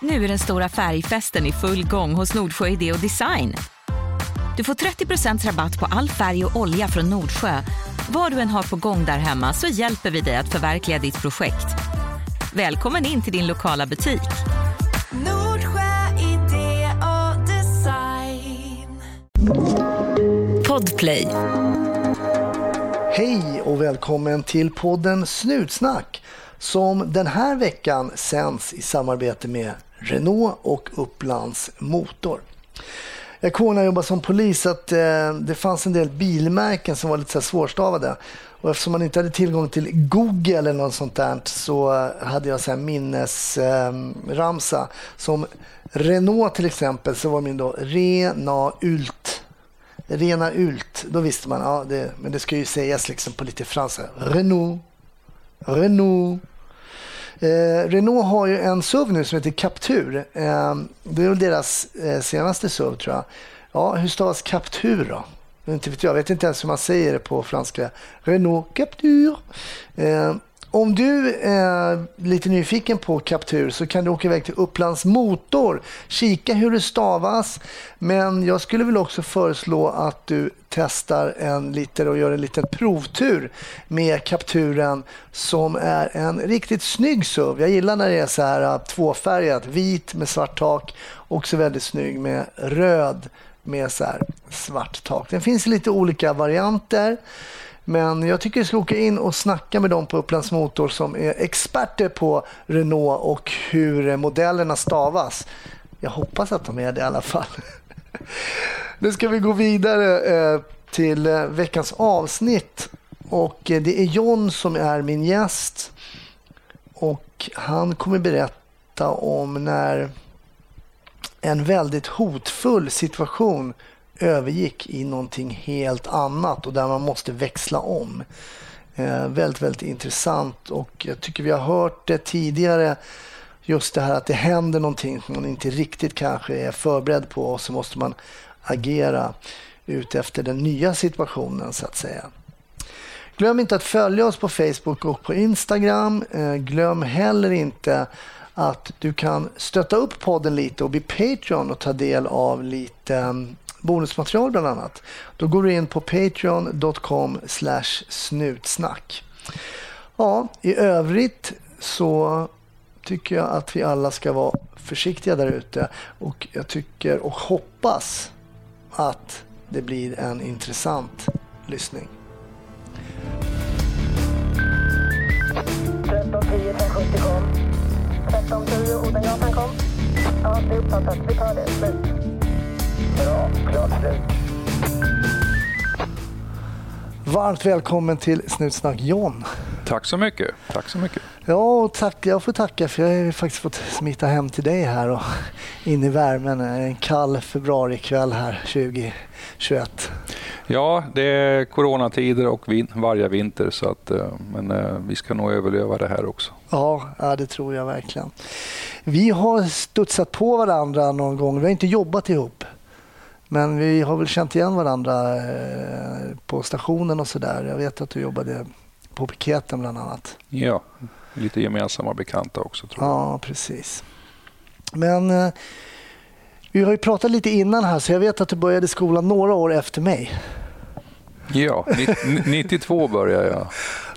Nu är den stora färgfesten i full gång hos Nordsjö Idé och Design. Du får 30% rabatt på all färg och olja från Nordsjö. Vad du än har på gång där hemma så hjälper vi dig att förverkliga ditt projekt. Välkommen in till din lokala butik. Nordsjö idé och design. Podplay. Hej och välkommen till podden Snutsnack som den här veckan sänds i samarbete med Renault och Upplands Motor. Jag kommer när jag jobbade som polis att eh, det fanns en del bilmärken som var lite så här svårstavade. Och eftersom man inte hade tillgång till Google eller något sånt där så hade jag så här minnesramsa. Eh, som Renault till exempel så var min då Rena Ult. Rena Ult, då visste man, ja, det, men det ska ju sägas liksom på lite franska. Renault, Renault. Eh, Renault har ju en SUV nu som heter Captur. Eh, det är väl deras eh, senaste SUV tror jag. Ja, hur stavas Captur då? Inte vet jag. jag vet inte ens hur man säger det på franska. Renault Captur. Eh, om du är lite nyfiken på Captur så kan du åka iväg till Upplands Motor. Kika hur det stavas. Men jag skulle väl också föreslå att du testar en liten och gör en liten provtur med Capturen som är en riktigt snygg SUV. Jag gillar när det är så här eh, tvåfärgat, vit med svart tak. Också väldigt snygg med röd med så här svart tak. Den finns i lite olika varianter. Men jag tycker vi ska åka in och snacka med dem på Upplands Motor som är experter på Renault och hur modellerna stavas. Jag hoppas att de är det i alla fall. Nu ska vi gå vidare eh, till eh, veckans avsnitt. Och eh, Det är John som är min gäst. Och Han kommer berätta om när en väldigt hotfull situation övergick i någonting helt annat och där man måste växla om. Eh, väldigt, väldigt intressant och jag tycker vi har hört det tidigare. Just det här att det händer någonting som man inte riktigt kanske är förberedd på och så måste man agera utefter den nya situationen så att säga. Glöm inte att följa oss på Facebook och på Instagram. Eh, glöm heller inte att du kan stötta upp podden lite och bli Patreon och ta del av lite bonusmaterial bland annat. Då går du in på patreon.com snutsnack. Ja, i övrigt så tycker jag att vi alla ska vara försiktiga där ute och jag tycker och hoppas att det blir en intressant lyssning. 1310 kom. 1310 Odengatan kom. Ja, det är uppfattat. Vi tar det. Slut. Bra, klart slut. Varmt välkommen till Snutsnack John. Tack så mycket. Tack så mycket. Ja, tack. Jag får tacka för jag har faktiskt fått smita hem till dig här och in i värmen en kall februarikväll här 2021. Ja, det är coronatider och vin varje vinter så att, eh, men eh, vi ska nog överleva det här också. Ja, ja, det tror jag verkligen. Vi har studsat på varandra någon gång. Vi har inte jobbat ihop. Men vi har väl känt igen varandra eh, på stationen och sådär. Jag vet att du jobbade på piketen bland annat. Ja, lite gemensamma bekanta också tror jag. Ja, precis. Men eh, vi har ju pratat lite innan här så jag vet att du började skolan några år efter mig. Ja, 92 började jag.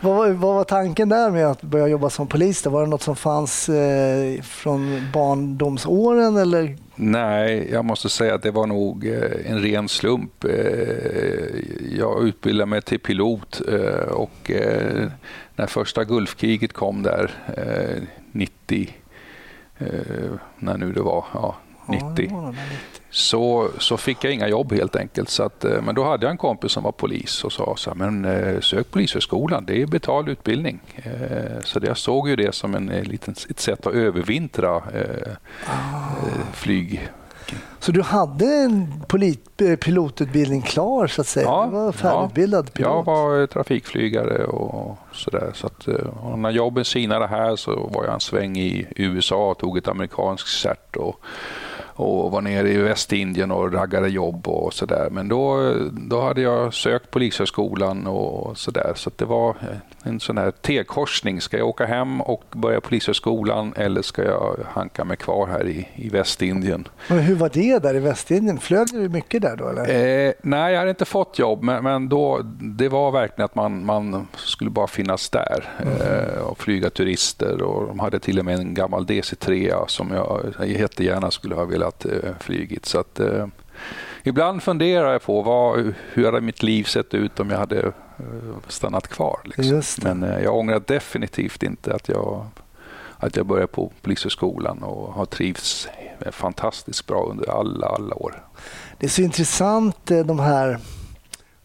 Vad var, vad var tanken där med att börja jobba som polis? Då? Var det något som fanns eh, från barndomsåren? Eller? Nej, jag måste säga att det var nog eh, en ren slump. Eh, jag utbildade mig till pilot eh, och när första Gulfkriget kom där 90, när nu det var, ja, 90. Så, så fick jag inga jobb helt enkelt. Så att, eh, men då hade jag en kompis som var polis och sa så här, men eh, sök polishögskolan, det är betald utbildning. Eh, så jag såg ju det som en, liten, ett sätt att övervintra ah. flyg. Så du hade en pilotutbildning klar så att säga? Ja, du var färdigutbildad pilot? Jag var trafikflygare och sådär. Så att, och när jobben sinade här så var jag en sväng i USA och tog ett amerikanskt cert. Och, och var nere i Västindien och raggade jobb och sådär. Men då, då hade jag sökt Polishögskolan och sådär. Så det var eh, en sån här T-korsning. Ska jag åka hem och börja polishögskolan eller ska jag hanka mig kvar här i, i Västindien? Men hur var det där i Västindien? Flög du mycket där då? Eller? Eh, nej, jag hade inte fått jobb, men, men då, det var verkligen att man, man skulle bara finnas där eh, och flyga turister. Och de hade till och med en gammal DC-3 som jag jättegärna skulle ha velat eh, flygit. Så att, eh, ibland funderar jag på vad, hur hade mitt liv sett ut om jag hade stannat kvar. Liksom. Men eh, jag ångrar definitivt inte att jag, att jag började på Polishögskolan och har trivts fantastiskt bra under alla, alla år. Det är så intressant eh, de här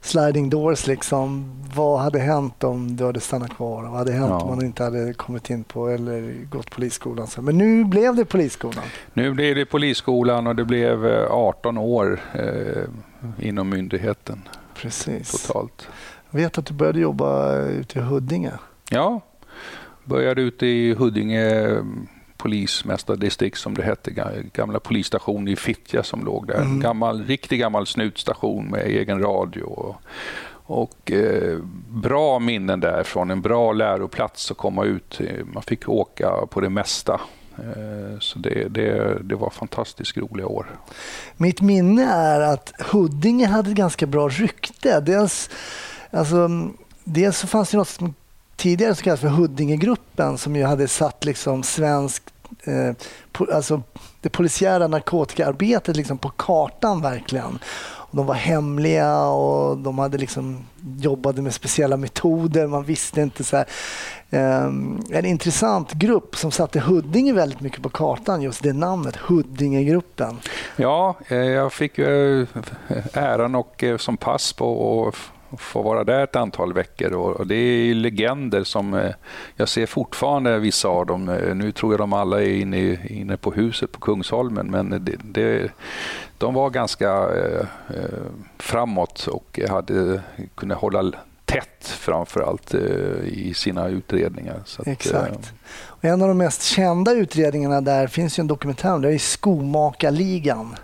sliding doors. Liksom. Vad hade hänt om du hade stannat kvar? Vad hade hänt Ja. om man inte hade kommit in på eller gått polisskolan? Men nu blev det polisskolan. Nu blev det Polisskolan och det blev eh, 18 år eh, inom myndigheten Precis. totalt. Jag vet att du började jobba ute i Huddinge. Ja, började ute i Huddinge eh, polismästardistrikt som det hette, ga- gamla polisstation i Fittja som låg där. Mm. Gammal, riktig gammal snutstation med egen radio. Och, och eh, bra minnen därifrån, en bra läroplats att komma ut. Eh, Man fick åka på det mesta. Eh, Så det, det, det var fantastiskt roliga år. Mitt minne är att Huddinge hade ett ganska bra rykte. Dels, alltså, mm, dels så fanns det något som tidigare som kallades för Huddingegruppen som ju hade satt liksom svensk eh, po, alltså det polisiära narkotikaarbetet liksom på kartan verkligen. Och de var hemliga och de hade liksom jobbade med speciella metoder. Man visste inte så här. Eh, en intressant grupp som satte Huddinge väldigt mycket på kartan, just det namnet, Huddingegruppen. Ja, eh, jag fick eh, äran och som pass på att f- få vara där ett antal veckor. Och och det är legender som eh, jag ser fortfarande vissa av dem. Eh, Nu tror jag de alla är inne, inne på huset på Kungsholmen, men det, det, de var ganska eh, framåt och hade kunnat hålla tätt framför allt i sina utredningar. Att, Exakt. Och en av de mest kända utredningarna där finns ju en dokumentär om. Det är Skomakarligan.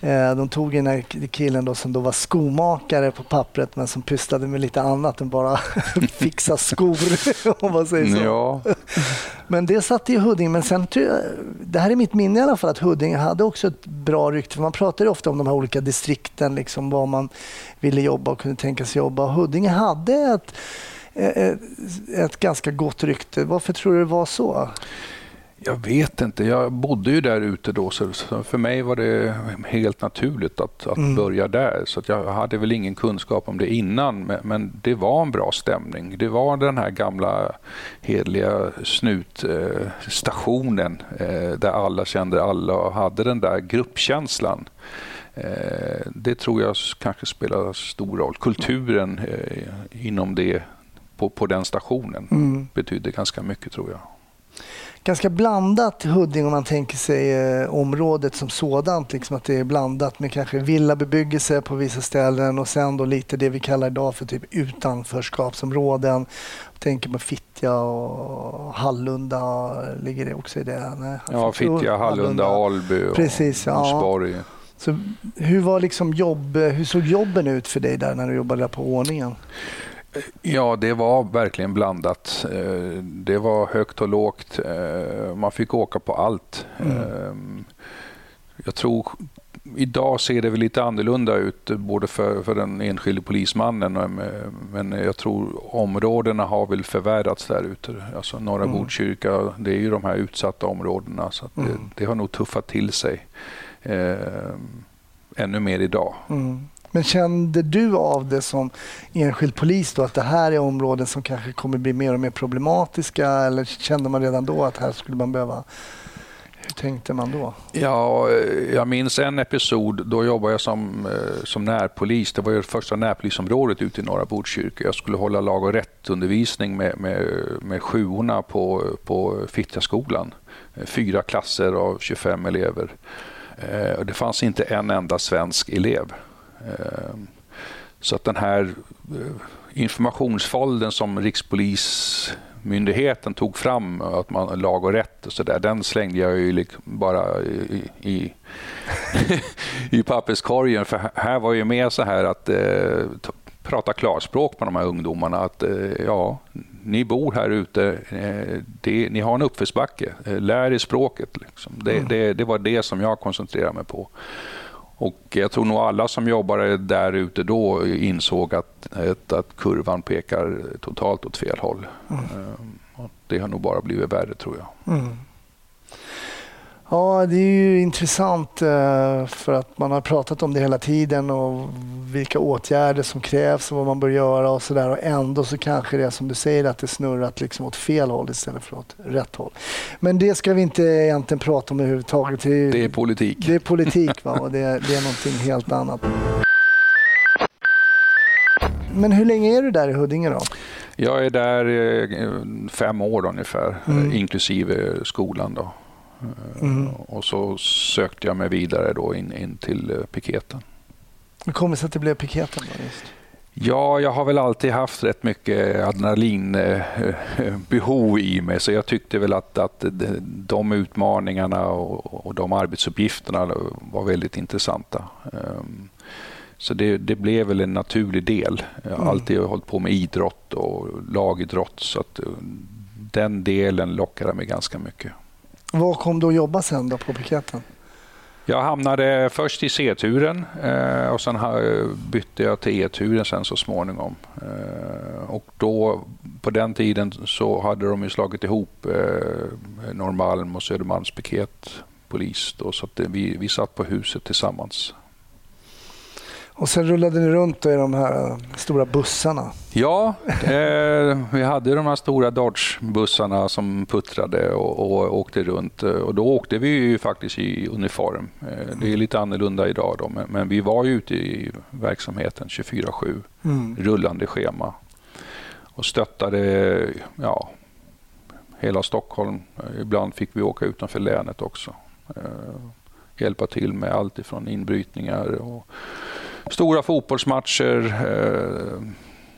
Eh, De tog den här killen då som då var skomakare på pappret men som pysslade med lite annat än bara fixa skor. om man säger så. Ja, Men det satt i Huddinge. Men sen det här är mitt minne i alla fall, att Huddinge hade också ett bra rykte. För man pratar ju ofta om de här olika distrikten, liksom var man ville jobba och kunde tänka sig jobba. Huddinge hade ett, ett, ett ganska gott rykte. Varför tror du det var så? Jag vet inte. Jag bodde ju där ute då, så för mig var det helt naturligt att, att Mm. börja där. Så jag hade väl ingen kunskap om det innan, men, men det var en bra stämning. Det var den här gamla hedliga snutstationen eh, där alla kände alla och hade den där gruppkänslan. Eh, det tror jag kanske spelar stor roll. Kulturen eh, inom det på, på den stationen Mm. betydde ganska mycket tror jag. Ganska blandat Huddinge om man tänker sig eh, området som sådant. Liksom att det är blandat med kanske villabebyggelse på vissa ställen och sen då lite det vi kallar idag för typ utanförskapsområden. Tänker på Fittja och Hallunda. Ligger det också i det? Nej, Ja, Fittja, Hallunda, Alby och Precis, ja. Norsborg. Så hur, var liksom jobb, hur såg jobben ut för dig där när du jobbade på ordningen? Ja, det var verkligen blandat. Eh, Det var högt och lågt. Eh, Man fick åka på allt. Eh, Jag tror Idag ser det väl lite annorlunda ut både för, för den enskilde polismannen men jag tror områdena har väl förvärrats där ute. Alltså norra Mm. Botkyrka, det är ju de här utsatta områdena så det, Mm. det har nog tuffat till sig eh, ännu mer idag. Mm. Men kände du av det som enskild polis då att det här är områden som kanske kommer bli mer och mer problematiska eller kände man redan då att här skulle man behöva hur tänkte man då? Ja, eh, jag minns en episod. Då jobbade jag som, eh, som närpolis. Det var ju det första närpolisområdet ute i norra Botkyrka. Jag skulle hålla lag och rättundervisning med, med, med sjuorna på, på Fittjaskolan. Eh, fyra klasser av 25 elever. Det fanns inte en enda svensk elev. Eh, Så att den här eh, informationsfolden som Rikspolismyndigheten tog fram, att man lag och rätt och så där, den slängde jag ju liksom bara i, i, i papperskorgen. För här var ju med så här att eh, prata klarspråk med de här ungdomarna. Att eh, ja, ni bor här ute, eh, det, ni har en uppförsbacke. Eh, lär er språket. Liksom. Det, Mm. det, det var det som jag koncentrerade mig på. Och jag tror nog alla som jobbade där ute då insåg att, att, kurvan pekar totalt åt fel håll. Mm. Eh, Det har nog bara blivit värre tror jag. Ja, det är ju intressant eh, för att man har pratat om det hela tiden och vilka åtgärder som krävs och vad man bör göra och sådär. Och ändå så kanske det är som du säger att det snurrat liksom åt fel håll istället för åt rätt håll. Men det ska vi inte egentligen prata om överhuvudtaget. Det är, Det är politik. det är politik va? och det är, det är någonting helt annat. Men hur länge är du där i Huddinge då? Jag är där eh, fem år ungefär, Mm. eh, inklusive skolan. Då. Eh, Mm. Och så sökte jag mig vidare då in, in till piketen. Hur kommer det sig att det blev piketen? Då just? Ja, jag har väl alltid haft rätt mycket adrenalinbehov i mig så jag tyckte väl att, att de utmaningarna och, och de arbetsuppgifterna var väldigt intressanta. Ehm, Så det, det blev väl en naturlig del. Jag har Mm. alltid hållit på med idrott och lagidrott så att eh, den delen lockade mig ganska mycket. Vad kom du att jobba sen då på piketen? Jag hamnade först i C-turen eh, och sen bytte jag till E-turen sen så småningom. Eh, och då, på den tiden så hade de ju slagit ihop eh, Norrmalm och Södermalmspiket polis. Då, så att det, vi, vi satt på huset tillsammans. Och sen rullade ni runt i de här eh, stora bussarna. Ja, eh, vi hade de här stora Dodge-bussarna som puttrade och, och åkte runt. Och då åkte vi ju faktiskt i uniform. Eh, det är lite annorlunda idag då, men, men vi var ju ute i verksamheten 24-7, Mm. rullande schema. Och stöttade ja, hela Stockholm. Eh, Ibland fick vi åka utanför länet också. Eh, hjälpa till med allt ifrån inbrytningar och stora fotbollsmatcher. Eh,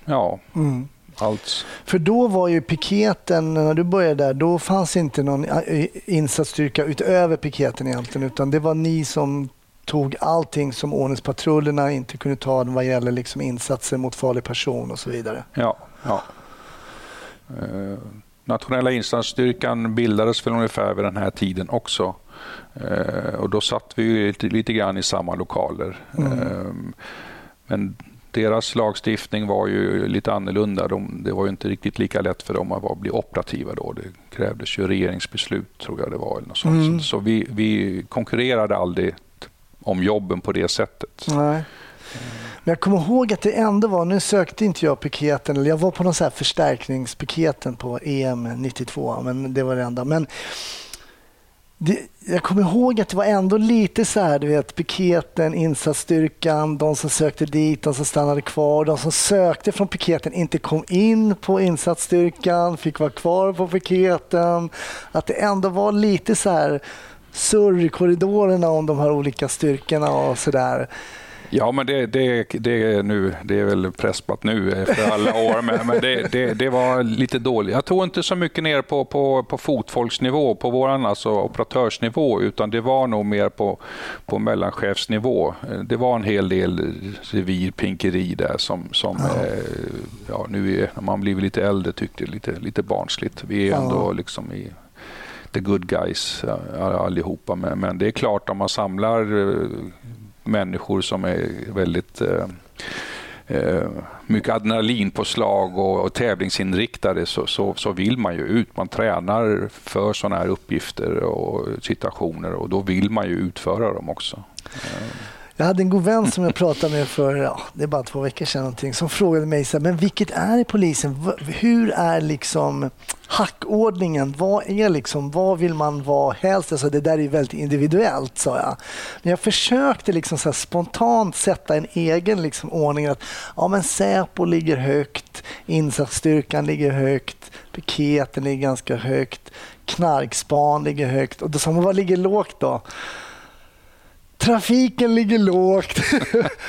ja, Mm. allt. För då var ju piketen, när du började där, då fanns inte någon eh, insatsstyrka utöver piketen egentligen, utan det var ni som tog allting som ordningspatrullerna inte kunde ta vad gäller liksom insatser mot farlig person och så vidare. Ja, ja. Eh, Nationella insatsstyrkan bildades för ungefär vid den här tiden också. Eh, och då satt vi lite, lite grann i samma lokaler. Mm. Eh, men deras lagstiftning var ju lite annorlunda. De, det var ju inte riktigt lika lätt för dem att vara- bli operativa då. Det krävdes ju regeringsbeslut tror jag det var. Eller något sånt. Mm. Så, så vi, vi konkurrerade aldrig om jobben på det sättet. Nej. Men jag kommer ihåg att det ändå var, nu sökte inte jag piketen, eller jag var på någon så här förstärkningspiketen på EM 92, men det var det enda. Men det, jag kommer ihåg att det var ändå lite så här, du vet, piketen, insatsstyrkan, de som sökte dit, de som stannade kvar, de som sökte från piketen inte kom in på insatsstyrkan, fick vara kvar på piketen. Att det ändå var lite så här surr i korridorerna om de här olika styrkorna och sådär. Ja, men det, det, det, är nu, det är väl presspat nu efter alla år, men, men det, det, det var lite dåligt. Jag tror inte så mycket ner på, på, på fotfolksnivå, på vår alltså operatörsnivå, utan det var nog mer på, på mellanchefsnivå. Det var en hel del revirpinkeri där som, som Ja. eh, ja, nu är, när man blivit lite äldre tyckte lite, lite barnsligt. Vi är Ja. ändå liksom i the good guys ja, allihopa, men, men det är klart om man samlar eh, människor som är väldigt eh, eh, mycket adrenalinpåslag och, och tävlingsinriktade så, så, så vill man ju ut. Man tränar för sådana här uppgifter och situationer och då vill man ju utföra dem också. Eh, jag hade en god vän som jag pratade med för ja, det är bara två veckor sedan någonting, som frågade mig så här, men vilket är polisen? Hur är liksom hackordningen? Vad är liksom, vad vill man vara helst? Alltså, det där är väldigt individuellt sa jag. Men jag försökte liksom så här spontant sätta en egen liksom ordning att ja, men Säpo ligger högt, insatsstyrkan ligger högt, piketen ligger ganska högt, knarkspan ligger högt. Och då sa man, vad ligger lågt då? Trafiken ligger lågt.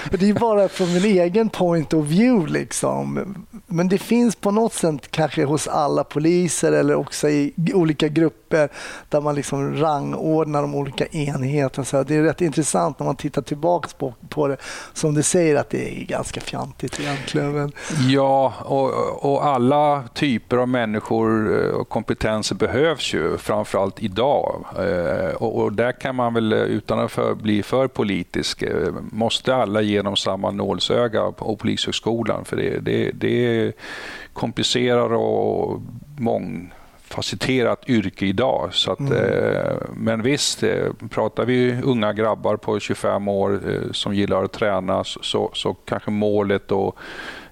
det är bara från min egen point of view. Liksom. Men det finns på något sätt kanske hos alla poliser eller också i olika grupper grupper där man liksom rangordnar de olika enheterna. Så det är rätt intressant när man tittar tillbaka på, på det. Som du säger att det är ganska fjantigt egentligen. Men... Ja, och, och alla typer av människor eh, och kompetenser behövs ju framförallt idag. Eh, och, och där kan man väl, eh, utan att för, bli för politisk, måste alla genom samma nålsöga på Polishögskolan. För det, det, det är komplicerat och mångfacetterat yrke idag. Så att, Mm. eh, men visst, eh, pratar vi unga grabbar på 25 år eh, som gillar att träna så, så, så kanske målet då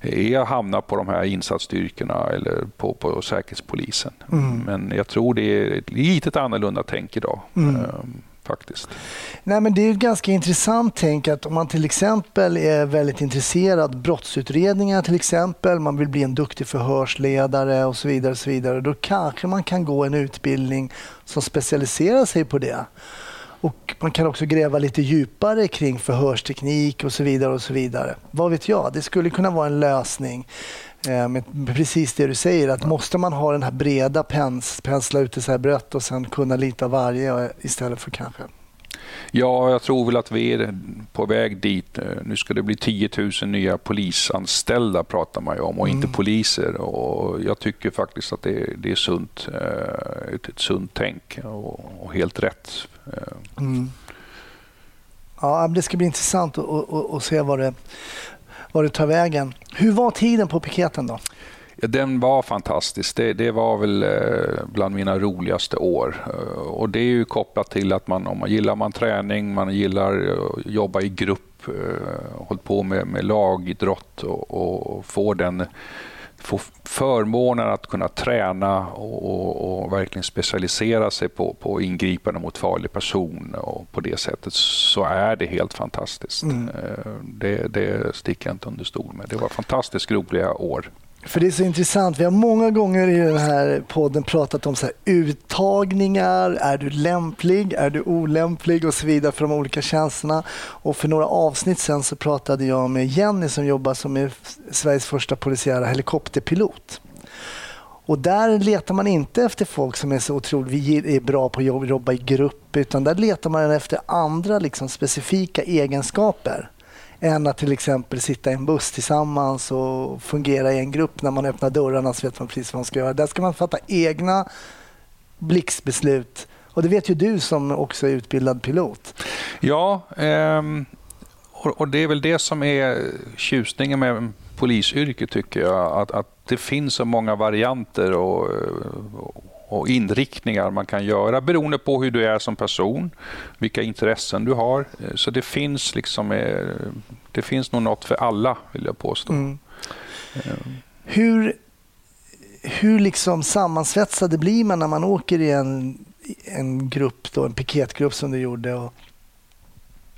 är att hamna på de här insatsstyrkorna eller på, på Säkerhetspolisen. Mm. Men jag tror det är ett litet annorlunda tänk idag. Mm faktiskt. Nej, men det är ett ganska intressant tänk att om man till exempel är väldigt intresserad brottsutredningar till exempel, man vill bli en duktig förhörsledare och så vidare, och så vidare då kanske man kan gå en utbildning som specialiserar sig på det. Och Man kan också gräva lite djupare kring förhörsteknik och så vidare. och så vidare. Vad vet jag? Det skulle kunna vara en lösning. Eh, med precis det du säger, att måste man ha den här breda pens, pensla ut det så här brett och sen kunna lite av varje eh, istället för kanske Ja, jag tror väl att vi är på väg dit. Eh, Nu ska det bli 10 000 nya polisanställda pratar man ju om och inte poliser. Och jag tycker faktiskt att det är, det är sunt, ett, ett sunt tänk och, och helt rätt. Mm. Ja, det ska bli intressant att, att, att, att se vad det, var det tar vägen. Hur var tiden på piketen då? Ja, den var fantastisk. Det, det var väl eh, bland mina roligaste år. Eh, och det är ju kopplat till att man, om man gillar man träning, man gillar att jobba i grupp, hållit på med, med lagidrott och, och få den få förmånen att kunna träna och, och, och verkligen specialisera sig på, på ingripande mot farlig person och på det sättet så är det helt fantastiskt. Mm. Eh, Det, det sticker jag inte under stol med. Det var fantastiskt roliga år. För det är så intressant. Vi har många gånger i den här podden pratat om så här, uttagningar. Är du lämplig? Är du olämplig? Och så vidare för de olika tjänsterna. Och för några avsnitt sen så pratade jag med Jenny som jobbar som är Sveriges första polisiära helikopterpilot. Och där letar man inte efter folk som är så otroligt vi är bra på att jobba i grupp utan där letar man efter andra liksom, specifika egenskaper än att till exempel sitta i en buss tillsammans och fungera i en grupp. När man öppnar dörrarna så vet man precis vad man ska göra. Där ska man fatta egna blixtbeslut. Och det vet ju du som också är utbildad pilot. Ja, ehm, och, och det är väl det som är tjusningen med polisyrket tycker jag. Att, att det finns så många varianter och, och inriktningar man kan göra beroende på hur du är som person, vilka intressen du har. Så det finns liksom eh, det finns nog något för alla vill jag påstå. Mm. Hur, hur liksom sammansvetsade blir man när man åker i en, en grupp, då, en piketgrupp som du gjorde? Och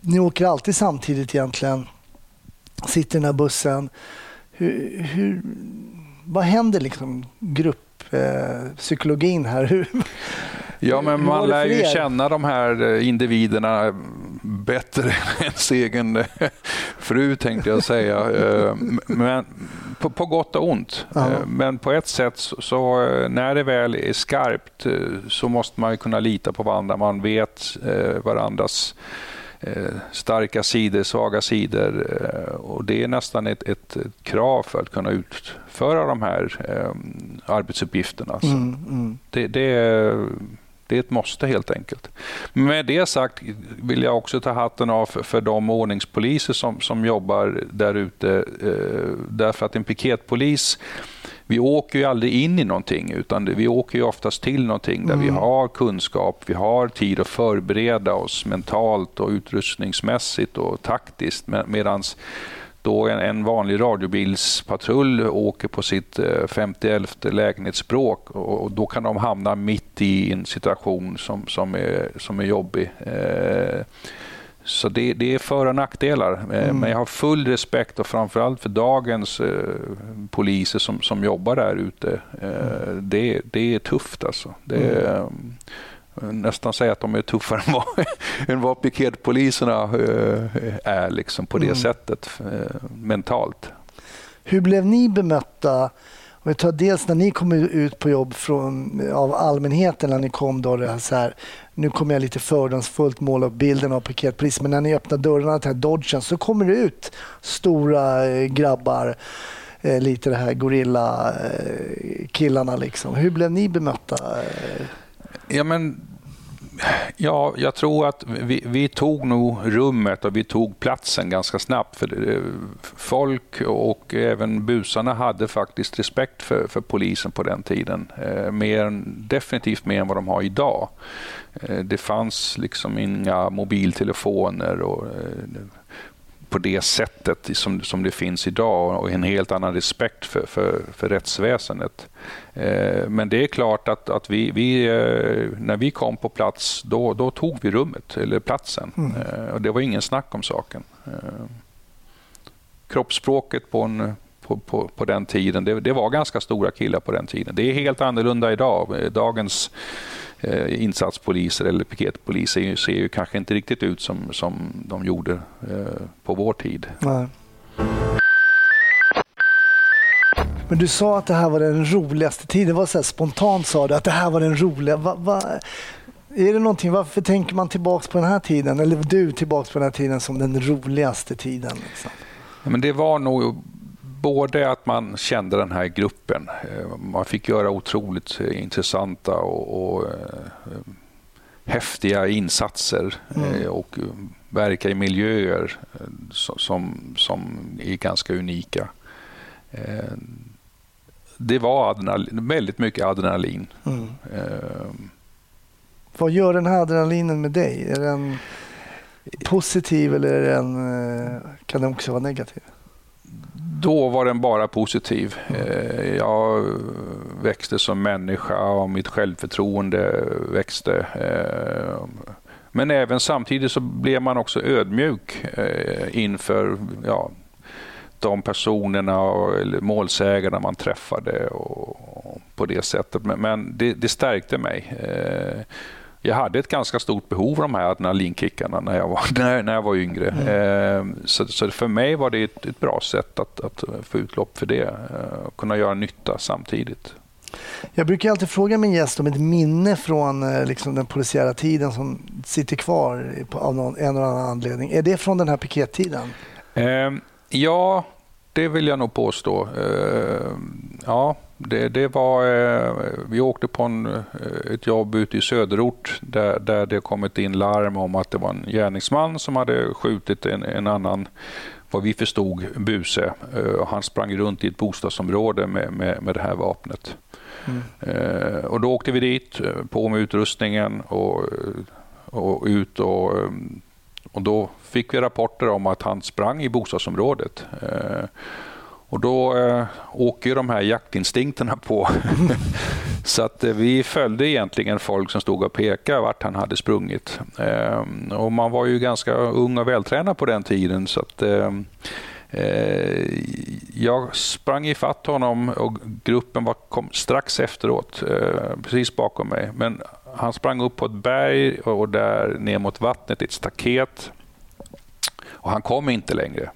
ni åker alltid samtidigt egentligen, sitter i den här bussen. Hur, hur, vad händer liksom grupppsykologin här? Hur, Ja, men man lär ju känna de här eh, individerna bättre än ens egen eh, fru, tänkte jag säga. Eh, Men på, på gott och ont. Eh, Men på ett sätt, så, så eh, när det väl är skarpt, eh, så måste man kunna lita på varandra. Man vet eh, varandras eh, starka sidor, svaga sidor. eh, Och det är nästan ett, ett, ett krav för att kunna utföra de här eh, arbetsuppgifterna. Så mm, mm. det, det, är, det är ett måste helt enkelt. Med det sagt vill jag också ta hatten av för, för de ordningspoliser som, som jobbar där ute. Eh, därför att en piketpolis, vi åker ju aldrig in i någonting utan vi åker ju oftast till någonting där vi har kunskap, vi har tid att förbereda oss mentalt och utrustningsmässigt och taktiskt. Med, medans då en, en vanlig radiobilspatrull åker på sitt eh, 51 lägenhetsbråk och, och då kan de hamna mitt i en situation som, som, är, som är jobbig. Eh, så det, det är för och nackdelar. Eh, Men jag har full respekt och framförallt för dagens eh, poliser som, som jobbar där ute. Eh, det, det är tufft alltså. Det är, eh, nästan säga att de är tuffare än vad, än vad piketpoliserna eh, är liksom på det Mm. sättet mentalt. Hur blev ni bemötta Och jag tar dels när ni kom ut på jobb från, av allmänheten, när ni kom då, det här så här, nu kommer jag lite fördomsfullt måla upp bilden av piketpolisen, men när ni öppnar dörrarna till den här Dodgen så kommer det ut stora eh, grabbar, eh, lite det här gorilla-killarna eh, liksom. Hur blev ni bemötta? Ja, men, ja, jag tror att vi, vi tog nog rummet och vi tog platsen ganska snabbt. För det, folk och även busarna hade faktiskt respekt för, för polisen på den tiden. Eh, mer, definitivt mer än vad de har idag. Eh, det fanns liksom inga mobiltelefoner och eh, på det sättet som, som det finns idag och en helt annan respekt för, för, för rättsväsendet. Eh, men det är klart att, att vi, vi, eh, när vi kom på plats, då, då tog vi rummet, eller platsen. Eh, och det var ingen snack om saken. Eh, kroppsspråket på, en, på, på, på den tiden, det, det var ganska stora killar på den tiden. Det är helt annorlunda idag. Dagens eh, insatspoliser eller piketpoliser ju- ser ju kanske inte riktigt ut som, som de gjorde eh, på vår tid. Nej. Men du sa att det här var den roligaste tiden. Var så spontant sa du att det här var den roliga. Va, va, är det någonting, varför tänker man tillbaks på den här tiden? Eller du tillbaks på den här tiden som den roligaste tiden? Liksom? Ja, Men det var nog både att man kände den här gruppen. Eh, Man fick göra otroligt eh, intressanta och, och eh, häftiga insatser eh, och verka i miljöer so- som, som är ganska unika. Det var adrenalin, väldigt mycket adrenalin. Mm. Vad gör den här adrenalinen med dig? Är den positiv eller är den, kan den också vara negativ? Då var den bara positiv. Eh, jag växte som människa och mitt självförtroende växte. Eh, men även samtidigt så blev man också ödmjuk eh, inför ja, de personerna och, eller målsägarna man träffade och, på det sättet. Men, men det, det stärkte mig. Jag hade ett ganska stort behov av de här adrenalinkickarna när jag var, när, när jag var yngre. Eh, Så, så för mig var det ett, ett bra sätt att, att få utlopp för det. eh, och Kunna göra nytta samtidigt. Jag brukar alltid fråga min gäst om ett minne från eh, liksom, den polisiära tiden som sitter kvar på, av någon, en eller annan anledning. Är det från den här pikettiden? Eh, ja, det vill jag nog påstå. Eh, ja, det, det var, eh, vi åkte på en, eh, ett jobb ute i söderort där, där det kommit in larm om att det var en gärningsman som hade skjutit en, en annan, vad vi förstod, buse. Eh, och han sprang runt i ett bostadsområde med, med, med det här vapnet. Eh, och då åkte vi dit, på med utrustningen och, och ut och, och då fick vi rapporter om att han sprang i bostadsområdet. Och då eh, åker ju de här jaktinstinkterna på. Så att eh, vi följde egentligen folk som stod och pekade vart han hade sprungit. Eh, och man var ju ganska ung och vältränad på den tiden. så att ehm, eh, Jag sprang ifatt honom och gruppen var, kom strax efteråt, eh, precis bakom mig. Men han sprang upp på ett berg och där ner mot vattnet, ett staket. Och han kom inte längre.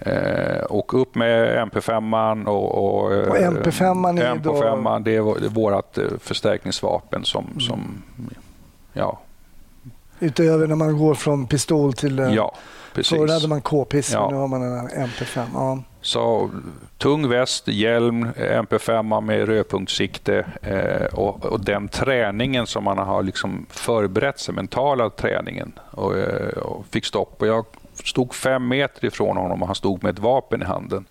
Eh, och upp med MP5 och, och, eh, Och MP5 är då- MP5 det är vår- det är vårt eh, förstärkningsvapen som, Mm. som ja, Utöver när man går från pistol till... eh, ja, precis. Förr hade man k-pistol, Ja. nu har man en MP5. Ja. Så tung väst, hjälm, MP5 med rödpunktssikte eh, och, och den träningen som man har liksom förberett sig, mentala träningen och, och fick stopp. Och jag stod fem meter ifrån honom och han stod med ett vapen i handen.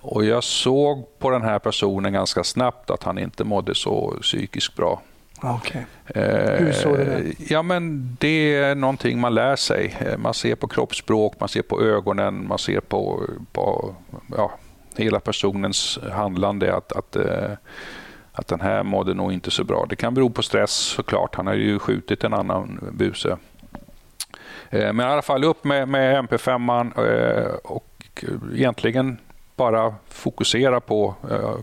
Och jag såg på den här personen ganska snabbt att han inte mådde så psykiskt bra. Ja, okej. Eh, Hur såg du det? Ja, men det är någonting man lär sig. Eh, Man ser på kroppsspråk, man ser på ögonen, man ser på, på ja, hela personens handlande att, att, eh, att den här mådde nog inte så bra. Det kan bero på stress såklart. Han har ju skjutit en annan buse. Eh, Men i alla fall upp med, med MP5 eh, och egentligen bara fokusera på eh,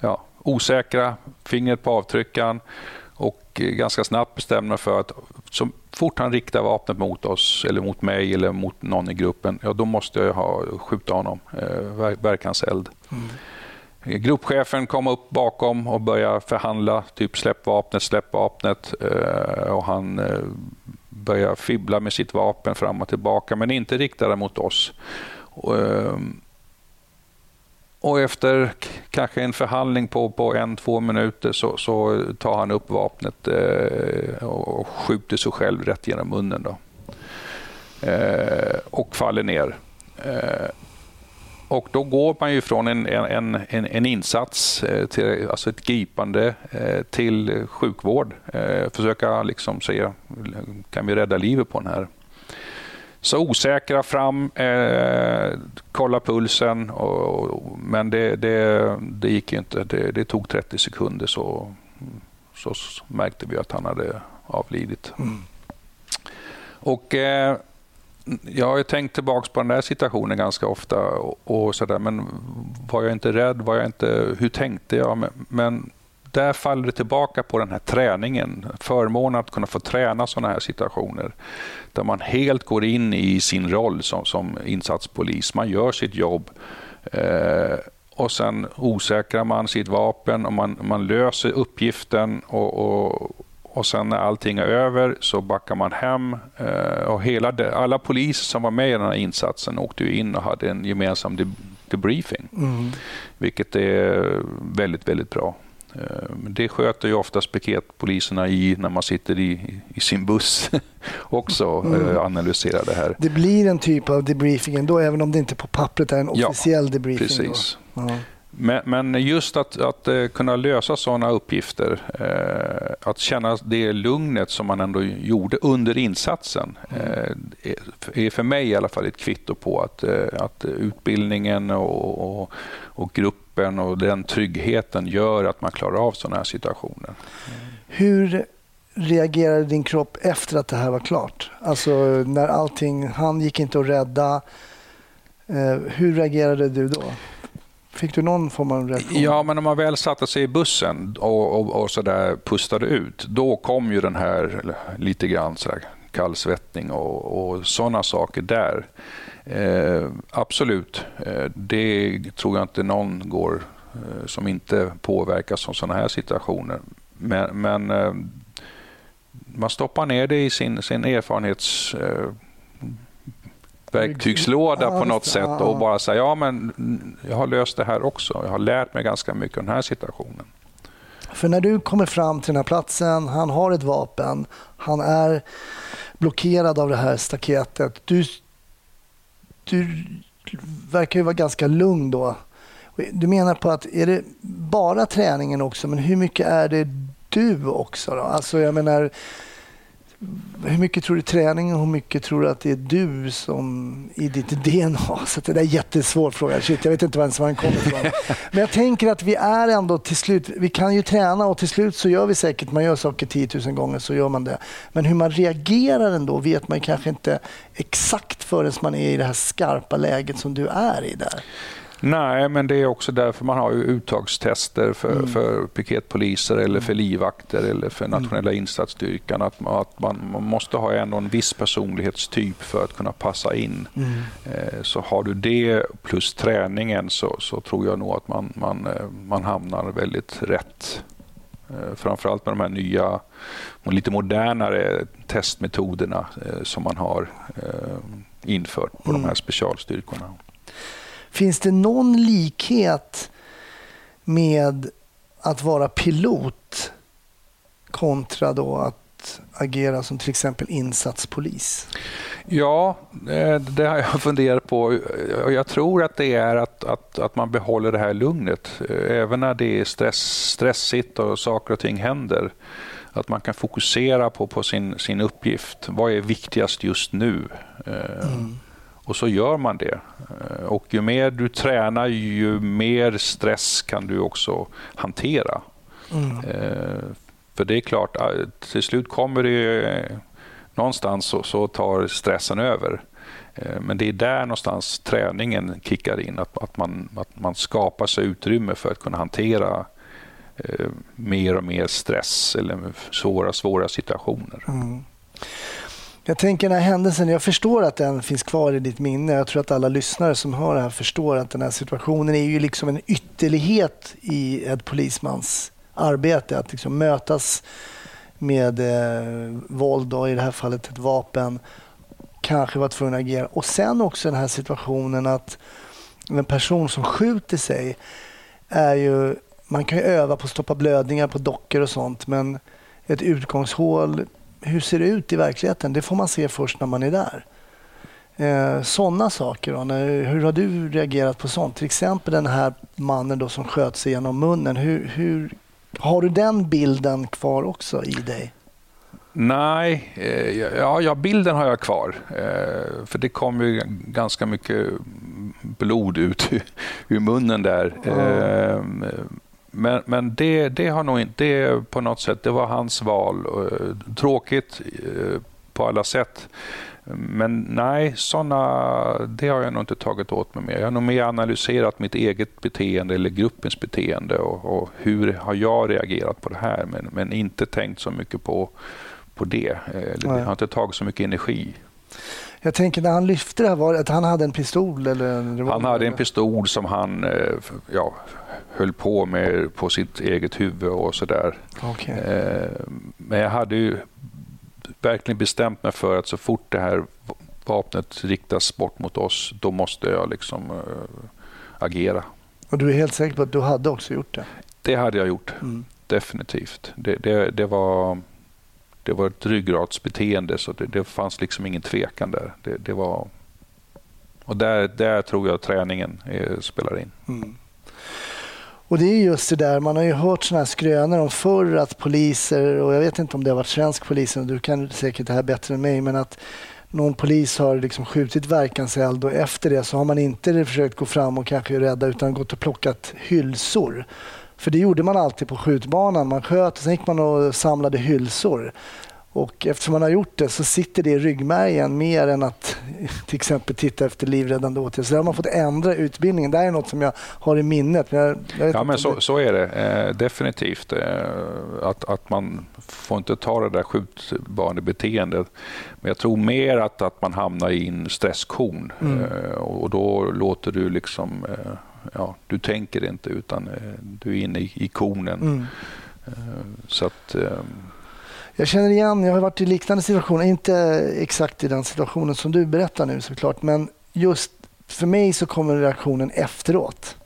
ja, osäkra, fingret på avtryckaren och ganska snabbt bestämma för att så fort han riktar vapnet mot oss eller mot mig eller mot någon i gruppen, ja, då måste jag ha, skjuta honom. Eh, ver- verkanseld. Gruppchefen kom upp bakom och började förhandla, typ släpp vapnet, släpp vapnet. Eh, och han eh, börjar fibbla med sitt vapen fram och tillbaka, men inte riktade mot oss. Och, ehm, och efter kanske en förhandling på, på en, två minuter så, så tar han upp vapnet eh, och skjuter sig själv rätt genom munnen. Då. Eh, och faller ner. Eh, och då går man ju från en, en, en, en insats, eh, till, alltså ett gripande, eh, till sjukvård. Eh, försöka liksom säga, kan vi rädda livet på den här? Så osäkra fram, eh, kolla pulsen, och, men det, det, det gick inte. Det, det, tog 30 sekunder så, så märkte vi att han hade avlidit. Mm. Och eh, jag har tänkt tillbaka på den där situationen ganska ofta. och, och så där, Men var jag inte rädd? Var jag inte, hur tänkte jag? Men, men där faller det tillbaka på den här träningen. Förmånen att kunna få träna sådana här situationer. Där man helt går in i sin roll som, som insatspolis. Man gör sitt jobb. Eh, och sen osäkrar man sitt vapen och man, man löser uppgiften och, och, och sen när allting är över så backar man hem. Eh, och hela de, alla poliser som var med i den här insatsen åkte in och hade en gemensam debriefing. Mm. Vilket är väldigt, väldigt bra. Eh, det sköter ju oftast piketpoliserna i när man sitter i, i sin buss också mm. Eh, analyserar det här. Det blir en typ av debriefing ändå, även om det inte på pappret är en officiell ja, debriefing. Precis. Ja. Men, men, just att, att uh, kunna lösa sådana uppgifter, uh, att känna det lugnet som man ändå gjorde under insatsen, uh, är för mig i alla fall ett kvitto på att, att utbildningen och, och, och gruppen och den tryggheten gör att man klarar av sådana här situationer. Hur reagerade din kropp efter att det här var klart? Alltså när allting, han gick inte att rädda. Hur reagerade du då? Fick du någon form av reaktion? Ja, men när man väl satte sig i bussen och, och, och så där pustade ut, då kom ju den här lite grann så kallsvettning och, och sådana saker där. Eh, absolut, eh, det tror jag inte någon går eh, som inte påverkas av sådana här situationer. Men, men eh, man stoppar ner det i sin, sin erfarenhets eh, verktygslåda på något sätt och bara säga ja men jag har löst det här också. Jag har lärt mig ganska mycket av den här situationen. För när du kommer fram till den här platsen, han har ett vapen, han är blockerad av det här staketet. Du, du verkar ju vara ganska lugn då. Du menar på att är det bara träningen också, men hur mycket är det du också? Då? Alltså jag menar, hur mycket tror du träning och hur mycket tror du att det är du som i ditt DNA? Så det är en jättesvår fråga. Shit, jag vet inte ens var den kommer ifrån. Men jag tänker att vi är ändå till slut, vi kan ju träna och till slut så gör vi säkert, man gör saker 10 000 gånger så gör man det. Men hur man reagerar ändå vet man kanske inte exakt förrän man är i det här skarpa läget som du är i där. Nej, men det är också därför man har uttagstester för, mm. för piketpoliser eller för livvakter eller för mm. nationella mm. insatsstyrkan. Att, man, att man, man, måste ha ändå en viss personlighetstyp för att kunna passa in. Mm. Eh, så har du det plus träningen så, så tror jag nog att man, man, eh, man hamnar väldigt rätt. Eh, framförallt med de här nya lite modernare testmetoderna eh, som man har eh, infört på de här mm. specialstyrkorna. Finns det någon likhet med att vara pilot kontra då att agera som till exempel insatspolis? Ja, det har jag funderat på. Jag tror att det är att, att, att man behåller det här lugnet. Även när det är stress, stressigt och saker och ting händer. Att man kan fokusera på, på sin, sin uppgift. Vad är viktigast just nu? Mm. Och så gör man det. Eh, och ju mer du tränar, ju mer stress kan du också hantera. Mm. Eh, för det är klart, eh, till slut kommer det någonstans så, så tar stressen över. Men det är där någonstans träningen kickar in, att, att, man, att man skapar sig utrymme för att kunna hantera eh, mer och mer stress eller svåra, svåra situationer. Mm. Jag tänker den här händelsen, jag förstår att den finns kvar i ditt minne. Jag tror att alla lyssnare som hör det här förstår att den här situationen är ju liksom en ytterlighet i ett polismans arbete. Att liksom mötas med eh, våld, och i det här fallet ett vapen, kanske vara tvungen att agera. Och sen också den här situationen att en person som skjuter sig är ju, man kan ju öva på att stoppa blödningar på dockor och sånt men ett utgångshål, hur ser det ut i verkligheten? Det får man se först när man är där. Eh, Sådana saker. Då, när, hur har du reagerat på sånt? Till exempel den här mannen då som sköt sig genom munnen. Hur, hur, har du den bilden kvar också i dig? Nej, eh, ja, ja, bilden har jag kvar. Eh, för det kom ju ganska mycket blod ut ur munnen där. Eh, men, men det, det har nog inte, det på något sätt, det var hans val. Eh, Tråkigt eh, på alla sätt. Men nej, såna, det har jag nog inte tagit åt mig med. Jag har nog mer analyserat mitt eget beteende eller gruppens beteende och, och hur har jag reagerat på det här. Men, men inte tänkt så mycket på, på det. Eh, Det Nej. har inte tagit så mycket energi. Jag tänker när han lyfte det här, var det att han hade en pistol eller en revolver? Han hade en pistol som han ja, höll på med på sitt eget huvud och sådär. Okej. Eh, Men jag hade ju verkligen bestämt mig för att så fort det här vapnet riktas bort mot oss, då måste jag liksom eh, agera. Och du är helt säker på att du hade också gjort det? Det hade jag gjort, Mm. definitivt. Det, det, det, var, det var ett ryggradsbeteende, så det, det fanns liksom ingen tvekan där. Det, det var, och där, där tror jag träningen eh, spelar in. Mm. Och det är just det där, man har ju hört sådana här skrönor om förr att poliser, och jag vet inte om det har varit svensk polis, och du kan säkert det här bättre än mig, men att någon polis har liksom skjutit verkanseld och efter det så har man inte försökt gå fram och kanske rädda utan gått och plockat hylsor. För det gjorde man alltid på skjutbanan. Man sköt och sen gick man och samlade hylsor. Och eftersom man har gjort det så sitter det i ryggmärgen mer än att till exempel titta efter livräddande åtgärder. Så där har man fått ändra utbildningen. Det här är något som jag har i minnet. Men jag, jag Ja, men så, det- så är det eh, definitivt. Eh, att, att man får inte ta det där skjutbanebeteendet. Men jag tror mer att, att man hamnar i en stresskon Mm. eh, och då låter du liksom... Eh, ja, du tänker inte utan eh, du är inne i, i konen. Mm. Eh, så att... Jag känner igen, jag har varit i liknande situationer, inte exakt i den situationen som du berättar nu såklart, men just för mig så kommer reaktionen efteråt.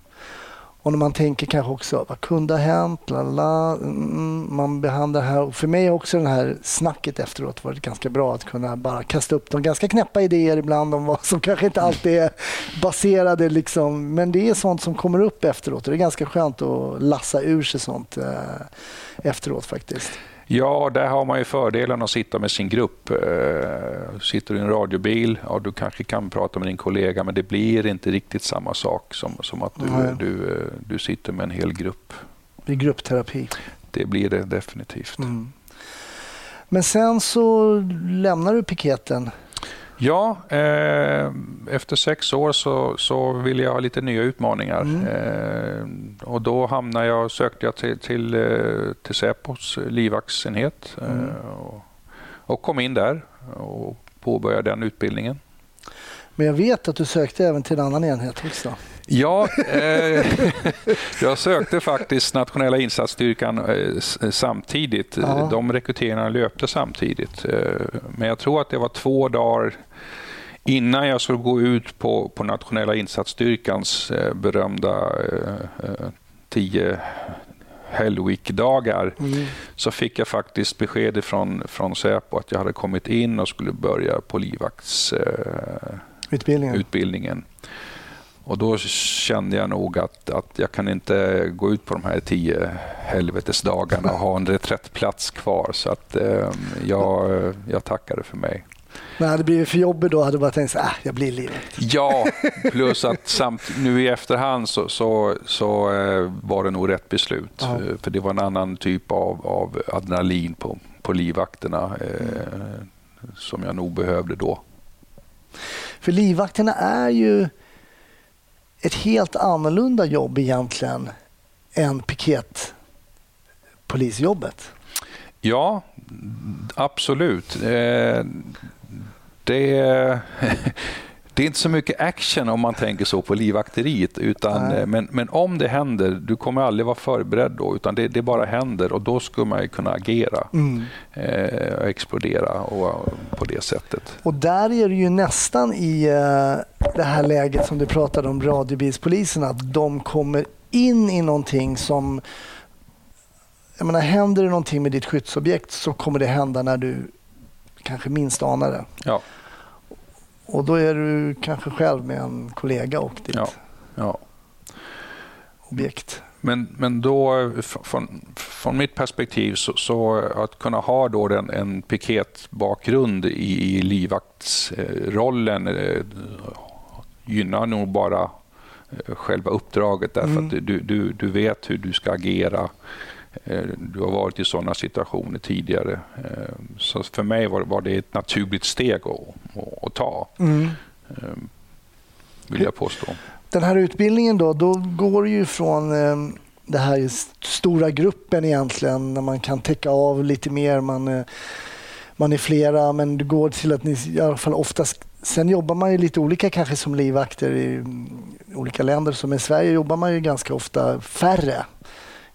Och när man tänker kanske också, vad kunde ha hänt? Lala, mm, man behandlar det här. Och för mig har också det här snacket efteråt varit ganska bra att kunna bara kasta upp de ganska knäppa idéer ibland om vad som kanske inte alltid är baserade. Liksom. Men det är sånt som kommer upp efteråt och det är ganska skönt att lassa ur sig sånt eh, efteråt faktiskt. Ja, där har man ju fördelen att sitta med sin grupp. Eh, Sitter du i en radiobil, ja, du kanske kan prata med din kollega men det blir inte riktigt samma sak som, som att du, du, eh, du sitter med en hel grupp. I gruppterapi. Det blir det definitivt. Mm. Men sen så lämnar du piketen. Ja, eh, efter sex år så, så ville jag ha lite nya utmaningar. Mm. Eh, och då hamnade jag, sökte jag till, till, eh, till Säpos livvaktsenhet eh, Mm. och, och kom in där och påbörjade den utbildningen. Men jag vet att du sökte även till en annan enhet också. Ja, eh, jag sökte faktiskt nationella insatsstyrkan eh, samtidigt. Ja. De rekryteringarna löpte samtidigt. Eh, men jag tror att det var två dagar innan jag skulle gå ut på, på nationella insatsstyrkans eh, berömda eh, eh, tio Hellweek-dagar Mm. så fick jag faktiskt besked från, från Säpo att jag hade kommit in och skulle börja på livvaktsutbildningen. Utbildningen. utbildningen. Och då kände jag nog att, att jag kan inte gå ut på de här tio helvetesdagarna och ha en reträttplats kvar. Så att eh, jag, jag tackade för mig. Men hade det blivit för jobbigt då hade du bara tänkt att äh, jag blir livvakt. Ja, plus att samt, nu i efterhand så, så, så eh, var det nog rätt beslut. Eh, För det var en annan typ av, av adrenalin på, på livvakterna eh, som jag nog behövde då. För livvakterna är ju ett helt annorlunda jobb egentligen än piketpolisjobbet. Ja, absolut. Eh, Det, det är inte så mycket action om man tänker så på livvakteriet. Utan, Nej. men, men om det händer, du kommer aldrig vara förberedd då. Utan det, det bara händer och då ska man ju kunna agera. Mm. Eh, och explodera och, på det sättet. Och där är det ju nästan i eh, det här läget som du pratade om, radiobilspolisen, att de kommer in i någonting som... Jag menar, händer det någonting med ditt skyddsobjekt så kommer det hända när du kanske minst anar det. Ja, Och då är du kanske själv med en kollega och ditt Ja. ja. objekt. Men, men då, från, från mitt perspektiv, så, så att kunna ha då den, en piketbakgrund i, i livvaktsrollen eh, gynnar nog bara eh, själva uppdraget därför Mm. att du, du, du vet hur du ska agera. Eh, Du har varit i sådana situationer tidigare. Eh, Så för mig var, det ett naturligt steg att, ta, Mm. eh, vill jag påstå. Den här utbildningen då, då går ju från eh, det här stora gruppen egentligen, när man kan täcka av lite mer, man, eh, man är flera, men det går till att ni i alla fall oftast Sen jobbar man ju lite olika kanske som livvakter i mm, olika länder. Som i Sverige jobbar man ju ganska ofta färre.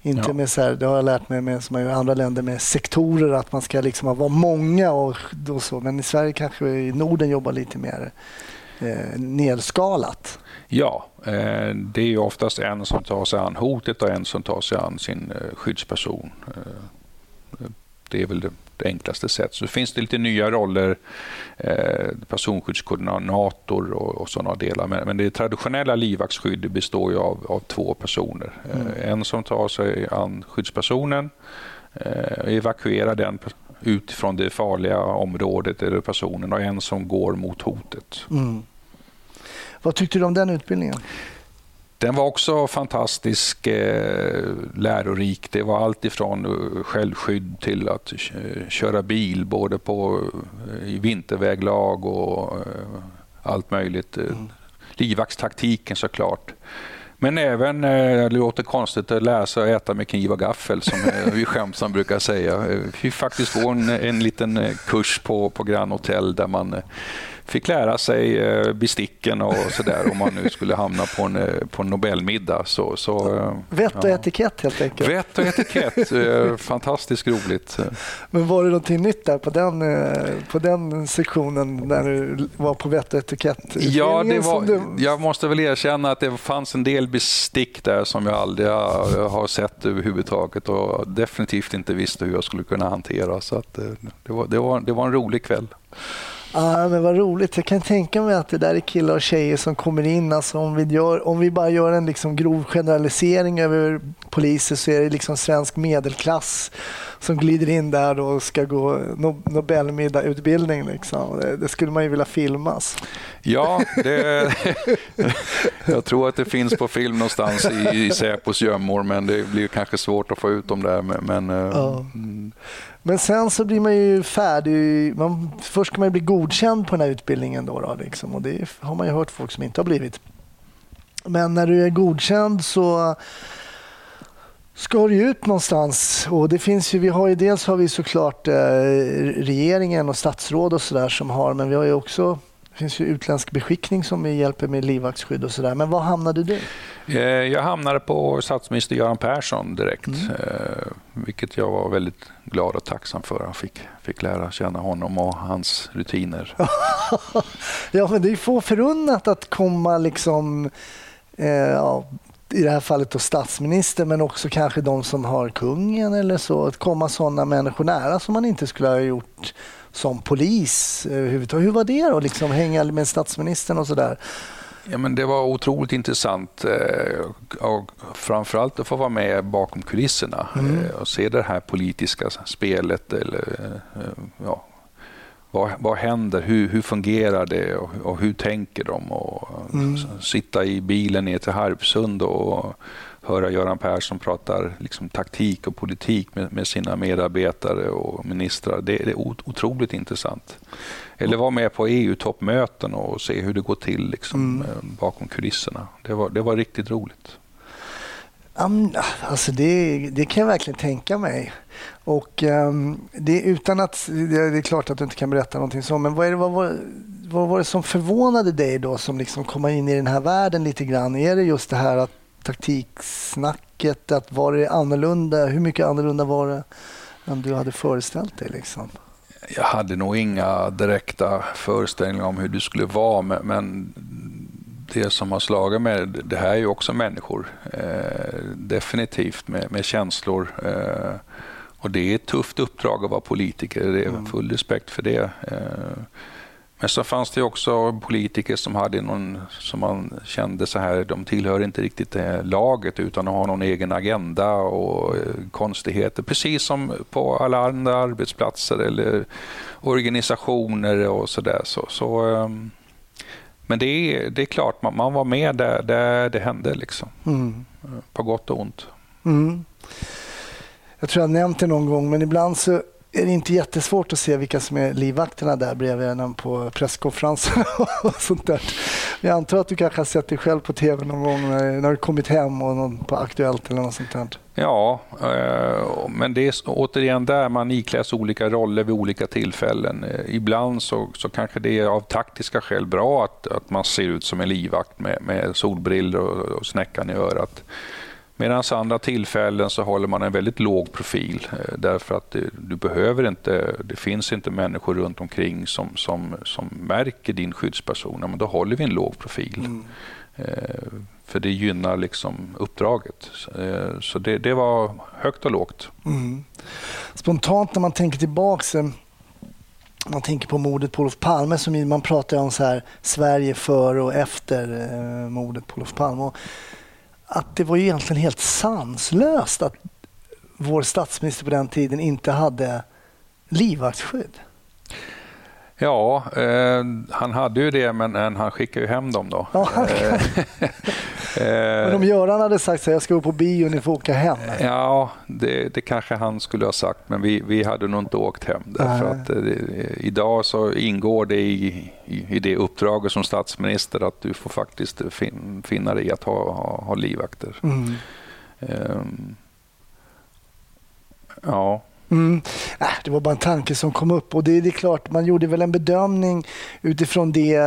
Inte Ja. med så här, det har jag lärt mig med, som man gör i andra länder med sektorer, att man ska liksom vara många och, och så. Men i Sverige kanske i Norden jobbar lite mer eh, nedskalat. Ja, eh, det är ju oftast en som tar sig an hotet och en som tar sig an sin eh, skyddsperson. Eh, Det är väl det, det enklaste sättet. Så finns det lite nya roller, eh, personskyddskoordinator och, och sådana delar. Men, men det traditionella livvaktsskyddet består ju av, av två personer. Eh, En som tar sig an skyddspersonen, eh, evakuerar den ut från det farliga området eller personen och en som går mot hotet. Mm. Vad tyckte du om den utbildningen? Den var också fantastisk, eh, lärorik. Det var allt ifrån eh, självskydd till att eh, köra bil, både på, i vinterväglag och allt möjligt. Eh, Livvaktstaktiken såklart. Men även, det låter konstigt att läsa och äta med kniv och gaffel som vi skämtsamt brukar säga. Vi fick faktiskt gå en, en liten kurs på, på Grand Hotel där man fick lära sig eh, besticken och sådär om man nu skulle hamna på en, eh, på en Nobelmiddag. Så, så, eh, Vett och ja. etikett helt enkelt. Vett och etikett, fantastiskt roligt. Men var det någonting nytt där på den, på den sektionen när du var på vett och etikett? Ja, det var, Du... jag måste väl erkänna att det fanns en del bestick där som jag aldrig har, sett överhuvudtaget och definitivt inte visste hur jag skulle kunna hantera. Så att, det, var, det, var, det var en rolig kväll. Ja, men vad roligt. Jag kan tänka mig att det där är killar och tjejer som kommer in. Alltså om, vi gör, om vi bara gör en liksom grov generalisering över poliser så är det liksom svensk medelklass som glider in där och ska gå no- Nobelmiddag-utbildning. Liksom. Det, det skulle man ju vilja filmas. Ja, det, jag tror att det finns på film någonstans i, i Säpos gömmor men det blir kanske svårt att få ut dem där. Men, men, eh, Ja. mm, men sen så blir man ju färdig. Man, först ska man ju bli godkänd på den här utbildningen. Då, då, liksom. Och det har man ju hört folk som inte har blivit. Men när du är godkänd så ska du ut någonstans. Och det finns ju, vi har ju, dels har vi såklart eh, regeringen och statsråd och sådär som har, men vi har ju också det finns ju utländsk beskickning som hjälper med livvaktsskydd och sådär. Men var hamnade du? Eh, Jag hamnade på statsminister Göran Persson direkt, Mm. eh, vilket jag var väldigt glad och tacksam för. Jag fick, fick lära känna honom och hans rutiner. Ja, men det är ju få förunnat att komma liksom, eh, ja, i det här fallet då statsminister, men också kanske de som har kungen eller så, att komma sådana människor nära som man inte skulle ha gjort som polis överhuvudtaget. Hur var det då, liksom hänga med statsministern och sådär? Ja, men det var otroligt intressant eh, och framförallt att få vara med bakom kulisserna eh, och se det här politiska spelet. Eller, eh, ja, vad, vad händer? Hur, hur fungerar det och, och hur tänker de? Och, Mm. Sitta i bilen ner till Harpsund och höra Göran Persson prata liksom, taktik och politik med, med sina medarbetare och ministrar. Det, det är ot- otroligt intressant. Eller vara med på EU-toppmöten och se hur det går till liksom, Mm. eh, bakom kulisserna. Det var, det var riktigt roligt. Um, alltså det, det kan jag verkligen tänka mig. Och um, det utan att, det, är klart att du inte kan berätta någonting så, men vad, är det, vad, var, vad var det som förvånade dig då som liksom komma in i den här världen lite grann? Är det just det här att taktiksnacket, att var det annorlunda? Hur mycket annorlunda var det än du hade föreställt dig? Liksom? Jag hade nog inga direkta föreställningar om hur du skulle vara, men, det som har slagit mig, det här är ju också människor. Eh, definitivt med, med känslor. Eh, och det är ett tufft uppdrag att vara politiker, det är full respekt för det. Eh, men så fanns det också politiker som hade någon, som man kände så här, de tillhör inte riktigt det laget utan de har någon egen agenda och eh, konstigheter. Precis som på alla andra arbetsplatser eller organisationer och sådär. Så, så, ehm, men det är, det är klart, man, man var med där, där det hände liksom. Mm. På gott och ont. Mm. Jag tror jag nämnt det någon gång, men ibland så är det inte jättesvårt att se vilka som är livvakterna där bredvid en på presskonferensen och sånt där. Jag antar att du kanske har sett dig själv på tv någon gång när, när du kommit hem och någon på Aktuellt eller något sånt där. Ja, eh, men det är återigen där man ikläs olika roller vid olika tillfällen. Eh, ibland så, så kanske det är av taktiska skäl bra att, att man ser ut som en livvakt med, med solbrillor och, och snäckan i örat. Medan andra tillfällen så håller man en väldigt låg profil eh, därför att det, du behöver inte, det finns inte människor runt omkring som, som, som märker din skyddsperson. men då håller vi en låg profil. Mm. Eh, för det gynnar liksom uppdraget. Eh, så det, det var högt och lågt. Mm. Spontant när man tänker tillbaka man tänker på mordet på Olof Palme, som man pratar om så här, Sverige före och efter mordet på Olof Palme. Och att det var egentligen helt sanslöst att vår statsminister på den tiden inte hade livvaktsskydd. Ja, eh, han hade ju det, men han skickade ju hem dem då. Ja, eh, men om Göran hade sagt så här, jag ska gå på bio, ni får åka hem. Ja, det, det kanske han skulle ha sagt, men vi, vi hade nog inte åkt hem. Därför att, eh, idag så ingår det i, i, i, det uppdraget som statsminister att du får faktiskt fin, finna dig i att ha, ha, ha livvakter. Mm. Um, ja. Mm. Äh, det var bara en tanke som kom upp och det, det, är klart, man gjorde väl en bedömning utifrån det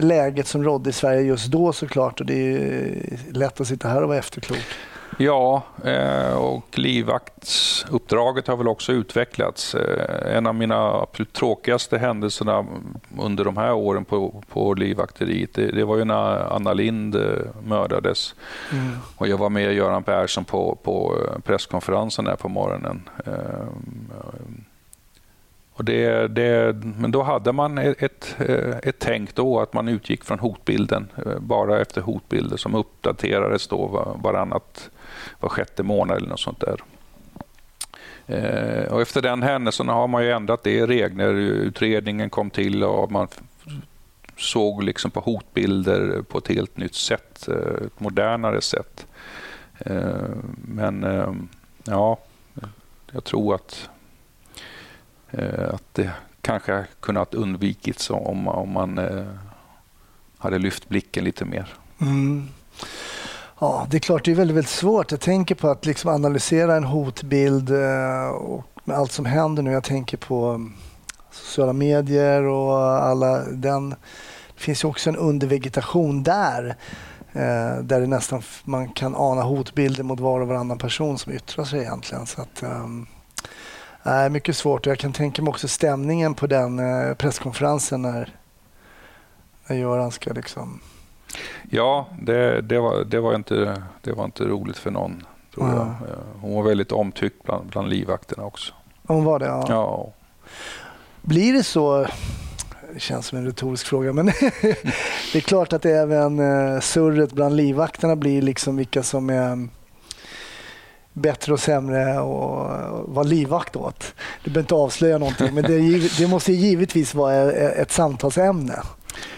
läget som rådde i Sverige just då såklart och det är lätt att sitta här och vara efterklok. Ja, eh, och livvaktsuppdraget har väl också utvecklats. Eh, en av mina absolut tråkigaste händelserna under de här åren på, på livvakteriet, det, det var ju när Anna Lind eh, mördades. Mm. Och jag var med Göran Persson på, på presskonferensen där på morgonen. Och det, det, men då hade man ett, ett tänk då att man utgick från hotbilden, bara efter hotbilder som uppdaterades då varannat var sjätte månad eller något sånt där. Eh, och efter den händelsen har man ju ändrat det. regler. Utredningen kom till och man såg liksom på hotbilder på ett helt nytt sätt, eh, ett modernare sätt. Eh, men eh, ja, jag tror att, eh, att det kanske kunnat undvikits om, om man hade lyft blicken lite mer. Mm. Ja, det är klart, det är väldigt, väldigt svårt. Jag tänker på att liksom analysera en hotbild eh, och med allt som händer nu. Jag tänker på mm, sociala medier och alla den. Det finns ju också en undervegetation där. Eh, där det nästan man kan ana hotbilder mot var och varannan person som yttrar sig egentligen. Så att, äh, mycket svårt. Jag kan tänka mig också stämningen på den eh, presskonferensen när, när Göran ska liksom Ja, det, det, var, det, var inte, det var inte roligt för någon. Tror ja. jag. Hon var väldigt omtyckt bland, bland livvakterna också. Hon var det? Ja. ja. Blir det så, det känns som en retorisk fråga, men det är klart att även eh, surret bland livvakterna blir liksom vilka som är bättre och sämre och vara livvakt åt. Du behöver inte avslöja någonting, men det, det måste givetvis vara ett samtalsämne.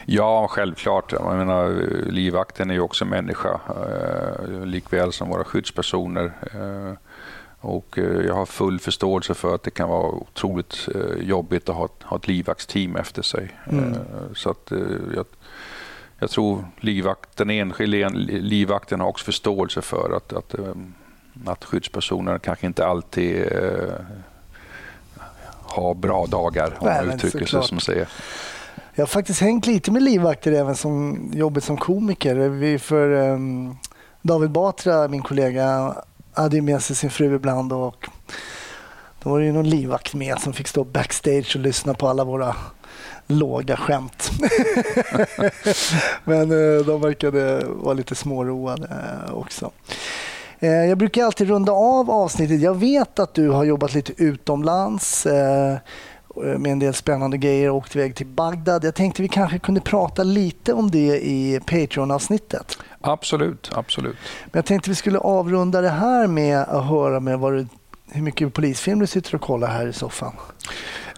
Ja, självklart. Jag menar, livvakten är ju också människa, eh, likväl som våra skyddspersoner. Eh, och eh, jag har full förståelse för att det kan vara otroligt eh, jobbigt att ha, ha ett livvaktsteam efter sig. Mm. Eh, så att, jag, jag tror livvakten, den enskilde livvakten har också förståelse för att, att, eh, att skyddspersoner kanske inte alltid eh, har bra dagar, om Nej, man uttrycker sig som säger. Jag har faktiskt hängt lite med livvakter även som jobbet som komiker. Vi för um, David Batra, min kollega, hade ju med sig sin fru ibland och då var det ju någon livvakt med som fick stå backstage och lyssna på alla våra låga skämt. Men eh, de verkade vara lite småroade eh, också. Eh, jag brukar alltid runda av avsnittet. Jag vet att du har jobbat lite utomlands med en del spännande grejer och åkt iväg till Bagdad. Jag tänkte vi kanske kunde prata lite om det i Patreon-avsnittet. Absolut, absolut. Men jag tänkte vi skulle avrunda det här med att höra med vad du, hur mycket polisfilm du sitter och kollar här i soffan.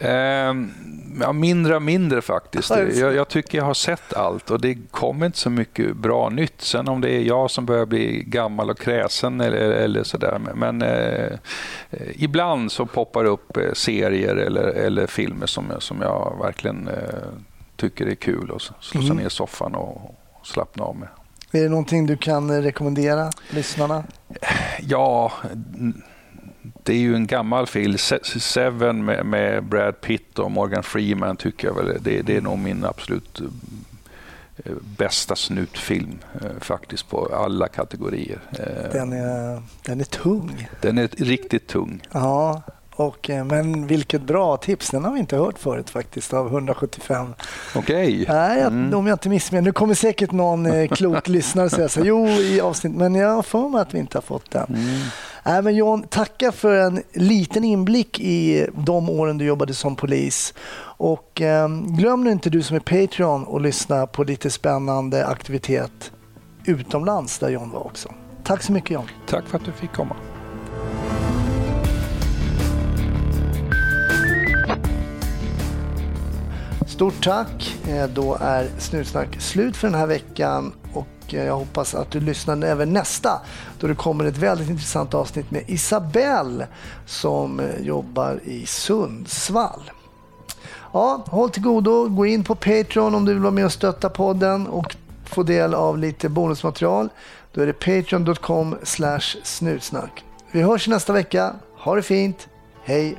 Ehm, ja, mindre och mindre faktiskt. Jag, jag tycker jag har sett allt och det kommer inte så mycket bra nytt. Sen om det är jag som börjar bli gammal och kräsen eller, eller sådär. Men, eh, ibland så poppar det upp eh, serier eller, eller filmer som, jag- som jag verkligen eh, tycker är kul att slå sig Mm. ner i soffan och, och slappna av med. Är det någonting du kan eh, rekommendera lyssnarna? Ja, det är ju en gammal film. Se- Seven med, med Brad Pitt och Morgan Freeman tycker jag väl. Det, det är nog min absolut eh, bästa snutfilm eh, faktiskt på alla kategorier. Eh, Den är, den är tung. Den är riktigt tung. Ja, och, eh, men vilket bra tips. Den har vi inte hört förut faktiskt av 175. Okej. Nej, jag, Mm. om jag inte missminner Nu kommer säkert någon eh, klok lyssnare säga så jo i avsnitt, men jag har för mig att vi inte har fått den. Mm. Nej, men John, tacka för en liten inblick i de åren du jobbade som polis. Och eh, glöm nu inte du som är Patreon och lyssna på lite spännande aktivitet utomlands där John var också. Tack så mycket John. Tack för att du fick komma. Stort tack. Eh, då är Snutsnack slut för den här veckan och eh, jag hoppas att du lyssnar även nästa då det kommer ett väldigt intressant avsnitt med Isabelle som eh, jobbar i Sundsvall. Ja, håll till godo. Gå in på Patreon om du vill vara med och stötta podden och få del av lite bonusmaterial. Då är det patreon.com snutsnack. Vi hörs nästa vecka. Ha det fint. Hej!